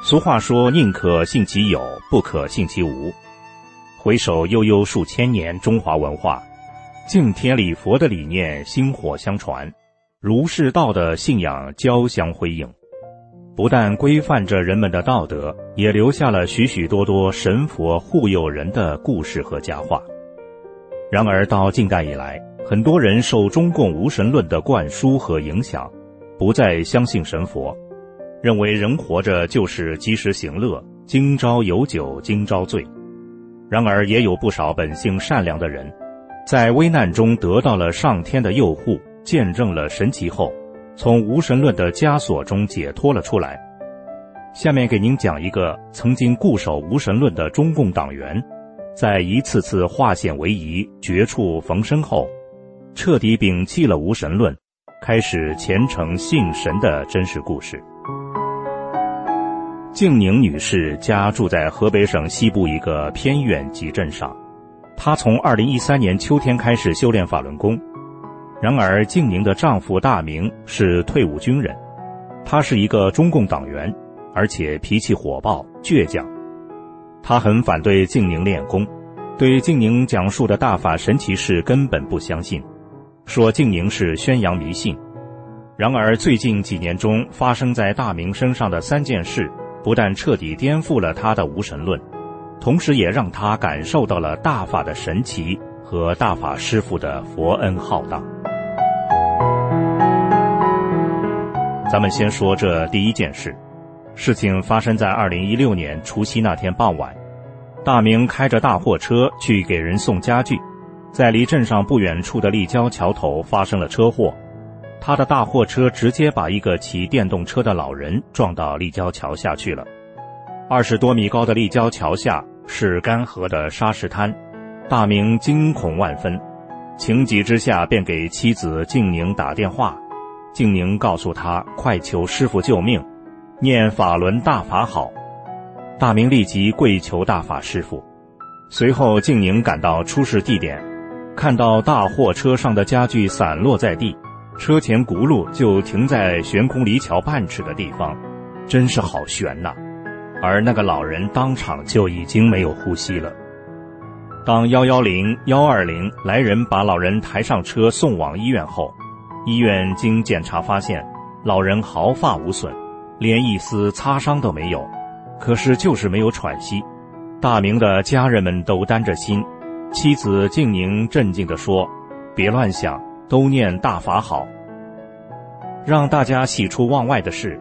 俗话说：“宁可信其有，不可信其无。”回首悠悠数千年中华文化，敬天礼佛的理念薪火相传，儒释道的信仰交相辉映，不但规范着人们的道德，也留下了许许多多神佛护佑人的故事和佳话。然而到近代以来，很多人受中共无神论的灌输和影响，不再相信神佛。认为人活着就是及时行乐，今朝有酒今朝醉。然而也有不少本性善良的人，在危难中得到了上天的佑护，见证了神奇后，从无神论的枷锁中解脱了出来。下面给您讲一个曾经固守无神论的中共党员，在一次次化险为夷、绝处逢生后，彻底摒弃了无神论，开始虔诚信神的真实故事。静宁女士家住在河北省西部一个偏远集镇上，她从2013年秋天开始修炼法轮功。然而，静宁的丈夫大明是退伍军人，他是一个中共党员，而且脾气火爆倔强。他很反对静宁练功，对静宁讲述的大法神奇事根本不相信，说静宁是宣扬迷信。然而，最近几年中发生在大明身上的三件事。不但彻底颠覆了他的无神论，同时也让他感受到了大法的神奇和大法师父的佛恩浩荡。咱们先说这第一件事，事情发生在二零一六年除夕那天傍晚，大明开着大货车去给人送家具，在离镇上不远处的立交桥头发生了车祸。他的大货车直接把一个骑电动车的老人撞到立交桥下去了。二十多米高的立交桥下是干涸的沙石滩，大明惊恐万分，情急之下便给妻子静宁打电话。静宁告诉他快求师傅救命，念法轮大法好。大明立即跪求大法师傅。随后，静宁赶到出事地点，看到大货车上的家具散落在地。车前轱辘就停在悬空离桥半尺的地方，真是好悬呐！而那个老人当场就已经没有呼吸了。当幺幺零、幺二零来人把老人抬上车送往医院后，医院经检查发现，老人毫发无损，连一丝擦伤都没有，可是就是没有喘息。大明的家人们都担着心，妻子静宁镇静地说：“别乱想。”都念大法好，让大家喜出望外的是，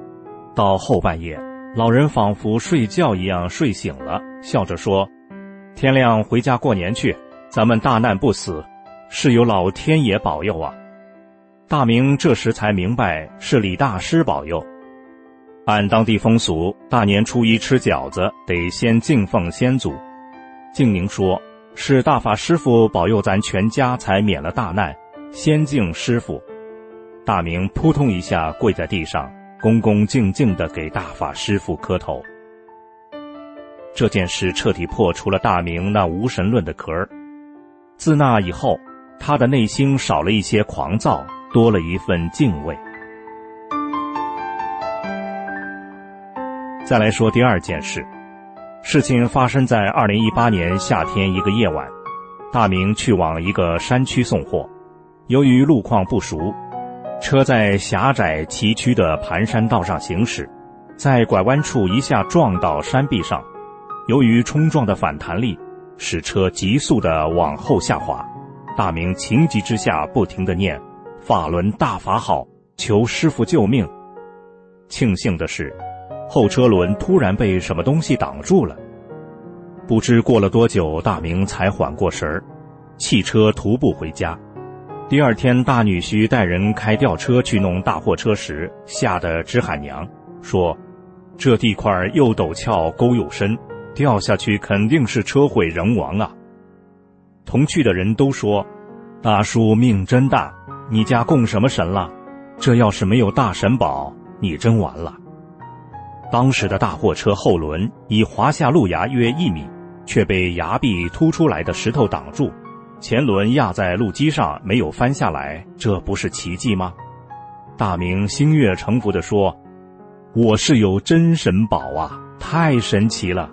到后半夜，老人仿佛睡觉一样睡醒了，笑着说：“天亮回家过年去，咱们大难不死，是有老天爷保佑啊！”大明这时才明白是李大师保佑。按当地风俗，大年初一吃饺子得先敬奉先祖。静宁说：“是大法师傅保佑咱全家才免了大难。”先敬师傅，大明扑通一下跪在地上，恭恭敬敬地给大法师傅磕头。这件事彻底破除了大明那无神论的壳儿。自那以后，他的内心少了一些狂躁，多了一份敬畏。再来说第二件事，事情发生在二零一八年夏天一个夜晚，大明去往一个山区送货。由于路况不熟，车在狭窄崎岖的盘山道上行驶，在拐弯处一下撞到山壁上，由于冲撞的反弹力，使车急速的往后下滑。大明情急之下，不停的念“法轮大法好，求师傅救命”。庆幸的是，后车轮突然被什么东西挡住了。不知过了多久，大明才缓过神儿，弃车徒步回家。第二天，大女婿带人开吊车去弄大货车时，吓得直喊娘，说：“这地块又陡峭，沟又深，掉下去肯定是车毁人亡啊！同去的人都说：“大叔命真大，你家供什么神了？这要是没有大神保，你真完了。”当时的大货车后轮已滑下路牙约一米，却被崖壁突出来的石头挡住，前轮压在路基上没有翻下来，这不是奇迹吗？大明心悦诚服地说：“我是有真神宝啊，太神奇了。”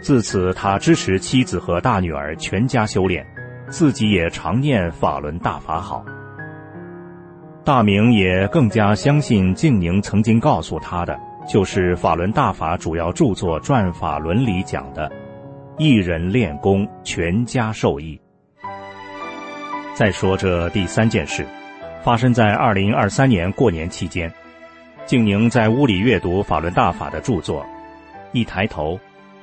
自此，他支持妻子和大女儿全家修炼，自己也常念法轮大法好。大明也更加相信静宁曾经告诉他的。就是法轮大法主要著作《转法轮》里讲的，一人练功，全家受益。再说这第三件事，发生在二零二三年过年期间，静宁在屋里阅读法轮大法的著作，一抬头，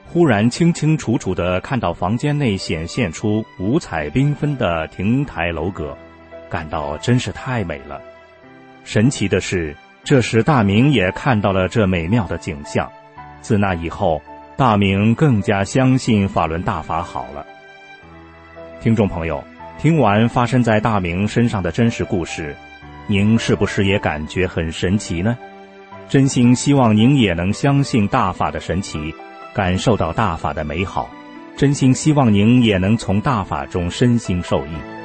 忽然清清楚楚地看到房间内显现出五彩缤纷的亭台楼阁，感到真是太美了。神奇的是。这时，大明也看到了这美妙的景象。自那以后，大明更加相信法轮大法好了。听众朋友，听完发生在大明身上的真实故事，您是不是也感觉很神奇呢？真心希望您也能相信大法的神奇，感受到大法的美好。真心希望您也能从大法中身心受益。